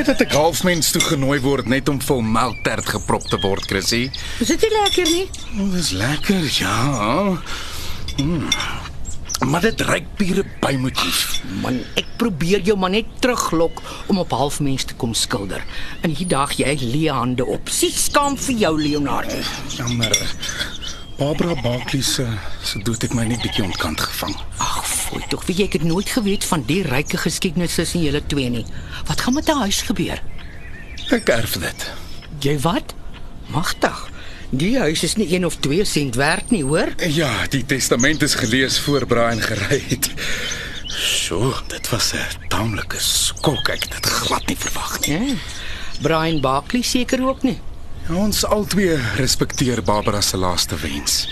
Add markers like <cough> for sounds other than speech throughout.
Dit my dat ek halfmens toe genooi word net om vol melktert geprop te word, Chrissy. Is dit nie lekker nie? Oh, dis lekker, ja. Mm. Maar dit ryk pure bymotief. Man, ek probeer jou maar net teruglok om op halfmens te kom skilder. En hier daag jy leë hande op. Sien skaam vir jou, Leonard. Jammer. Barbara Barkley se se dood het my net bietjie ontkant gevang. Ag, fooi tog, wie ek het nooit geweet van die ryke geskiedenis tussen julle twee nie. Wat gaan met haar huis gebeur? Ek erf dit. Jy wat? Magtig. Die huis is nie 1 of 2 sent werd nie, hoor? Ja, die testament is gelees voor Brian gery het. So, dit was 'n taamlike skok. Ek het dit glad nie verwag nie. Ja. Brian Barkley seker ook nie. Ons albei respekteer Barbara se laaste wens.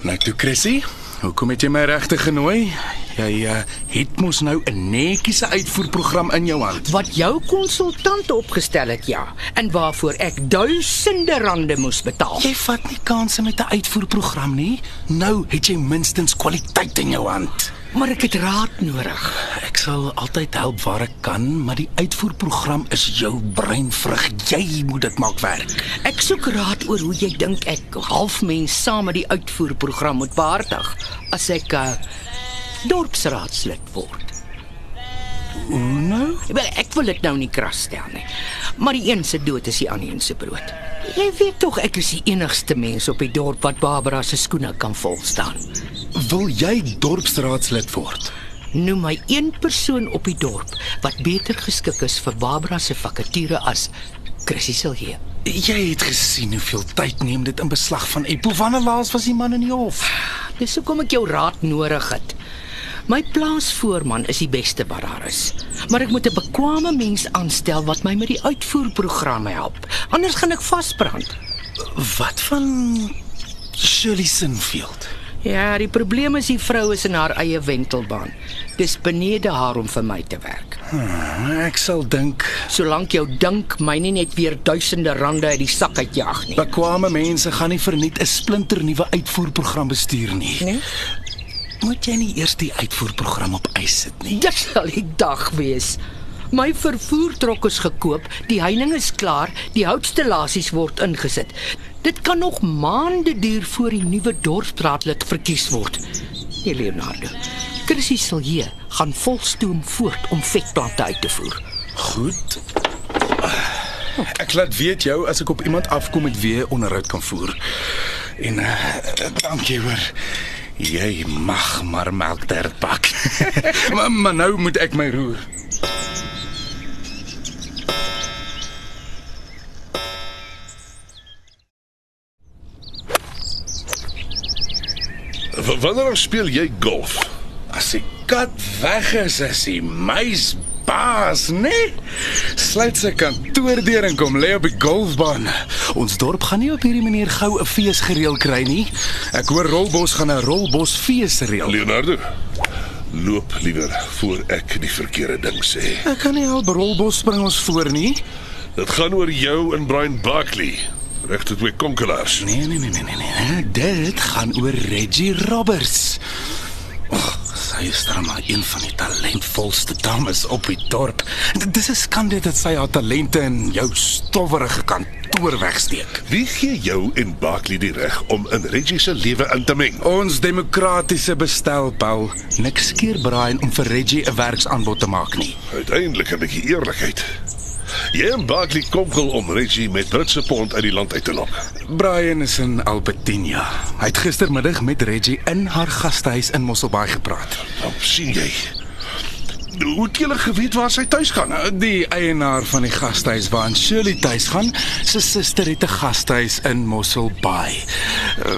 Nou toe Chrissy, hoekom het jy my regtig genooi? Jy uh, het mos nou 'n netjiese uitvoerprogram in jou hand. Wat jou konsultant opgestel het, ja, en waarvoor ek duisende rande moes betaal. Jy vat nie kansse met 'n uitvoerprogram nie. Nou het jy minstens kwaliteit in jou hand. Maar ek het raad nodig. Sal altyd help waar ek kan, maar die uitvoerprogram is jou breinvrug. Jy moet dit maak werk. Ek soek raad oor hoe jy dink ek halfmens saam met die uitvoerprogram moet behartig as ek uh, dorpsraadslid word. Hoe nou? Wel, ek wil dit nou nie kras stel nie. Maar die een se dood is die ander een se brood. Jy weet tog ek is die enigste mens op die dorp wat Barbara se skoene kan volstaan. Wil jy dorpsraadslid word? Noem my een persoon op die dorp wat beter geskik is vir Barbara se vakature as Chrissy Silje. Jy het gesien hoeveel tyd neem dit in beslag van Apple. Wanneer laas was die man in die hof? Dis hoekom ek jou raad nodig het. My plaasvoorman is die beste wat daar is. Maar ek moet 'n bekwame mens aanstel wat my met die uitvoerprogramme help. Anders gaan ek vasbrand. Wat van Shirley Sinfield? Ja, die probleem is die vrou is in haar eie wentelbaan. Dis benede haar om vir my te werk. Hmm, ek sal dink Solank jou dink my nie net weer duisende rande uit die sak uitjag nie. bekwame mense gaan nie verniet 'n splinternuwe uitvoerprogram bestuur nie. Nee? Moet jy nie eers die uitvoerprogram op ys sit nie? Dit sal die dag wees. My vervoertrok is gekoop, die heining is klaar, die houtstellasies word ingesit. Dit kan nog maande duur voor die nuwe dorpsraadlid verkies word. Nee, Leonardo. Chrissy Silje gaan volstoom voort om vetplante uit te voer. Goed. Ek laat weet jou as ek op iemand afkom met wie onderhoud kan voer. En uh, dankie hoor. Jy mag maar melktert bak. <laughs> maar, maar nou moet ek my roer. Wanneer speel jy golf? As die kat weg is, is die muis baas, nee? Sluit sy kantoor deur en kom lê op die golfbaan. Ons dorp gaan nie op hierdie manier gou 'n fees gereël kry nie. Ek hoor Rolbos gaan 'n Rolbos fees reël. Leonardo, loop liewer voor ek die verkeerde ding sê. Ek kan nie help Rolbos spring ons voor nie. Dit gaan oor jou en Brian Barkley. Regte twee konkelaars. Nee, nee, nee, nee, nee, nee. Dit gaan oor Reggie Roberts. Och, sy is dan maar een van die talentvolste dames op die dorp. D- Dis 'n skande dat sy haar talente in jou stowwerige kantoor wegsteek. Wie gee jou en Barkley die reg om in Reggie se lewe in te meng? Ons demokratiese bestel, Paul. Niks keer Brian om vir Reggie 'n werksaanbod te maak nie. Uiteindelik 'n bietjie eerlikheid. Jy en Barkley konkel om Reggie met Britse pond uit die land uit te lok. Brian is in Albertina. Hy het gistermiddag met Reggie in haar gastehuis in Mosselbaai gepraat. Nou sien jy. Hoe het julle geweet waar sy tuis gaan? Die eienaar van die gastehuis waarin Shirley tuis gaan, sy suster het 'n gastehuis in Mosselbaai.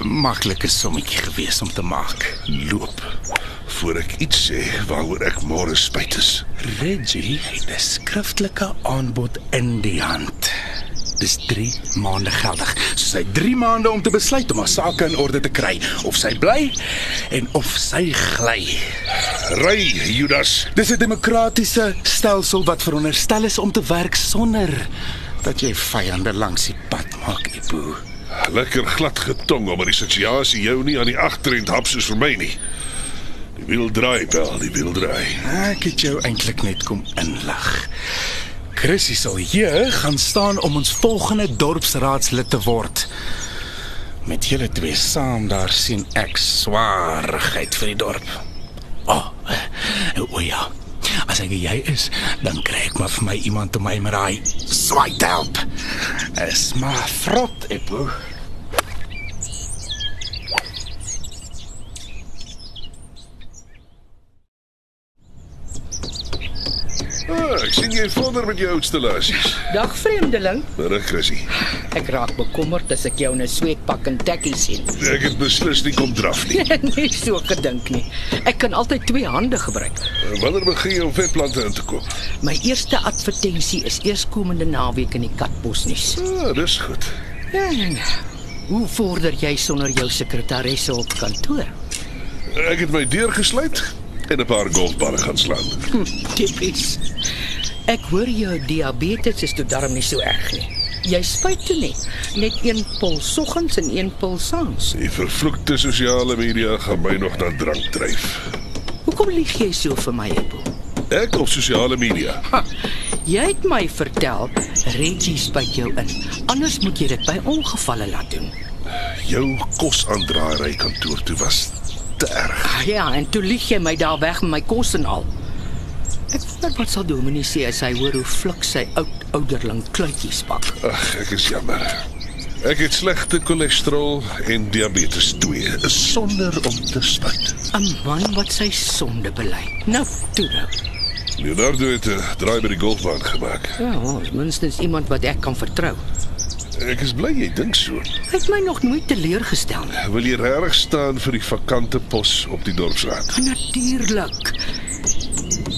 Maklike sommetjie gewees om te maak. Loop. Voor ek iets sê waaroor ek môre spyt is. Reggie het 'n skriftelike aanbod in die hand. Dis 3 maande geldig. So sy 3 maande om te besluit om haar sake in orde te kry of sy bly en of sy gly. Ry, Judas. Dis 'n demokratiese stelsel wat veronderstel is om te werk sonder dat jy vyande langs die pad maak, Ipo. Lekker glad getong omdat die situasie jou nie aan die agterend hap soos vir my nie. Die wiel draai, wel, die wiel draai. Ek het jou eintlik net kom inlig. Chrissy sal hier gaan staan om ons volgende dorpsraadslid te word. Met julle twee saam daar sien ek swaarigheid vir die dorp. O, oh, o ja. As ek jy is, dan kry ek maar vir my iemand om my met daai swaai te help. Es maar vrot, Epo. Ah, ek sien jy vorder met jou installasies. Dag vreemdeling. Middag, Chrissy. Ek raak bekommerd as ek jou in 'n sweetpak en tekkie sien. Ek het beslis nie kom draf nie. <laughs> nie so gedink nie. Ek kan altyd twee hande gebruik. Wanneer begin jy om vetplante in te koop? My eerste advertensie is eerskomende naweek in die Katbos nuus. Ah, dis goed. Ja, ja, ja. Hoe vorder jy sonder jou sekretaresse op kantoor? Ek het my deur gesluit en 'n paar golfballe gaan slaan. Hm, tipies. Ek hoor jou diabetes is toe darm nie so erg nie. Jy spuit toe nie, net een pil soggens en een pil saans. Die vervloekte sosiale media gaan my nog na drank dryf. Hoekom lieg jy so vir my, Ebo? Ek op sosiale media. Ha, jy het my vertel Reggie spuit jou in. Anders moet jy dit by ongevalle laat doen. Jou kosaandraery kantoor toe was te erg. Ah, ja, en toe lieg jy my daar weg met my kos en al. Ek wonder wat sal Dominee sê as hy hoor hoe flik sy oud ouderling kluitjies pak. Ag, ek is jammer. Ek het slegte cholesterol en diabetes 2 sonder om te spuit. 'n Man wat sy sonde bely. Nou, toe nou. Leonardo het 'n draai by die golfbaan gemaak. Ja, ons minstens iemand wat ek kan vertrou. Ek is bly jy dink so. Hy het my nog nooit teleurgestel nie. Wil jy regtig staan vir die vakante pos op die dorpsraad? Natuurlik.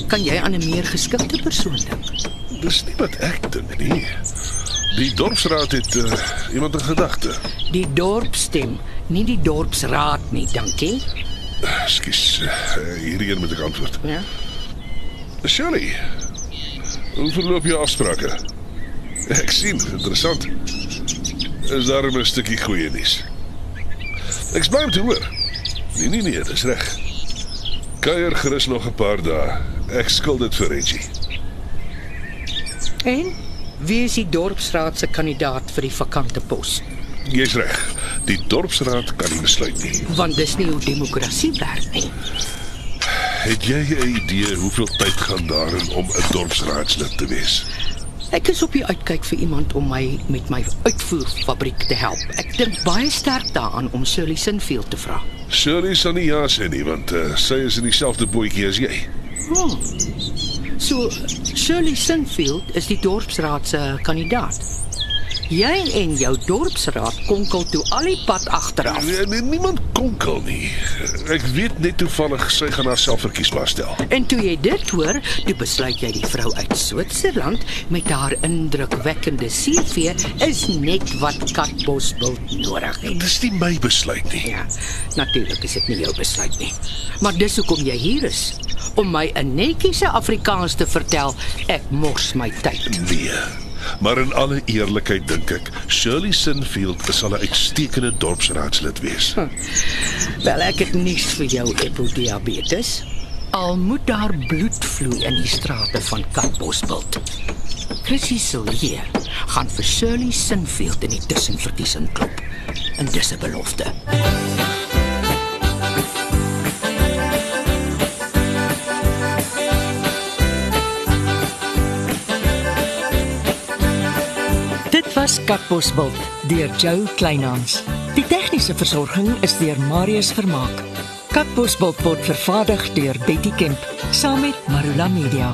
Kan jy aan 'n meer geskikte persoon dink? Dis nie wat ek dink nie. Die dorpsraad het uh, iemand in gedagte. Die dorpstem, nie die dorpsraad nie, dankie. Ekskuus, uh, hierdie een moet ek antwoord. Ja. Shirley. Hoe verloop jou afsprake? Ek sien, interessant. Is daar 'n stukkie goeie nuus? Ek bly om te hoor. Nee nee nee, dis reg. Kuier gerus nog 'n paar dae. Ek skuld dit vir Reggie. En wie is die dorpsraad se kandidaat vir die vakante pos? Jy's reg. Die dorpsraad kan nie besluit nie. Want dis nie hoe demokrasie werk nie. Het jy 'n idee hoeveel tyd gaan daarin om 'n dorpsraadslid te wees? Ek is op die uitkyk vir iemand om my met my uitvoerfabriek te help. Ek dink baie sterk daaraan om Shirley Sinfield te vra. Shirley sal nie ja sê nie want uh, sy is in dieselfde bootjie as jy. Oh. So Shirley Sinfield is die dorpsraad se kandidaat. Jy en jou dorpsraad konkel toe al die pad agteraf. Nee, nee, niemand konkel nie. Ek weet net toevallig sy gaan haarself verkiesbaar stel. En toe jy dit hoor, toe besluit jy die vrou uit Switserland met haar indrukwekkende CV is net wat Katbosbult nodig het. Dis nie my besluit nie. Ja, natuurlik is dit nie jou besluit nie. Maar dis hoekom jy hier is om my 'n netjiese Afrikaans te vertel. Ek mors my tyd. Nee. Maar in alle eerlikheid dink ek, Shirley Sinfield sal 'n uitstekende dorpsraadslid wees. Wel, ek het nuus vir jou, epodiabetes. Al moet daar bloed vloei in die strate van Katbosbult. Chrissy Silje gaan vir Shirley Sinfield in die tussenverkiesing klop. En dis 'n belofte. Was Katbosveld deur Jo Kleinhans. Die tegniese versorging is deur Marius Vermaak. Katbosveld word vervaardig deur Betty Kemp saam met Marula Media.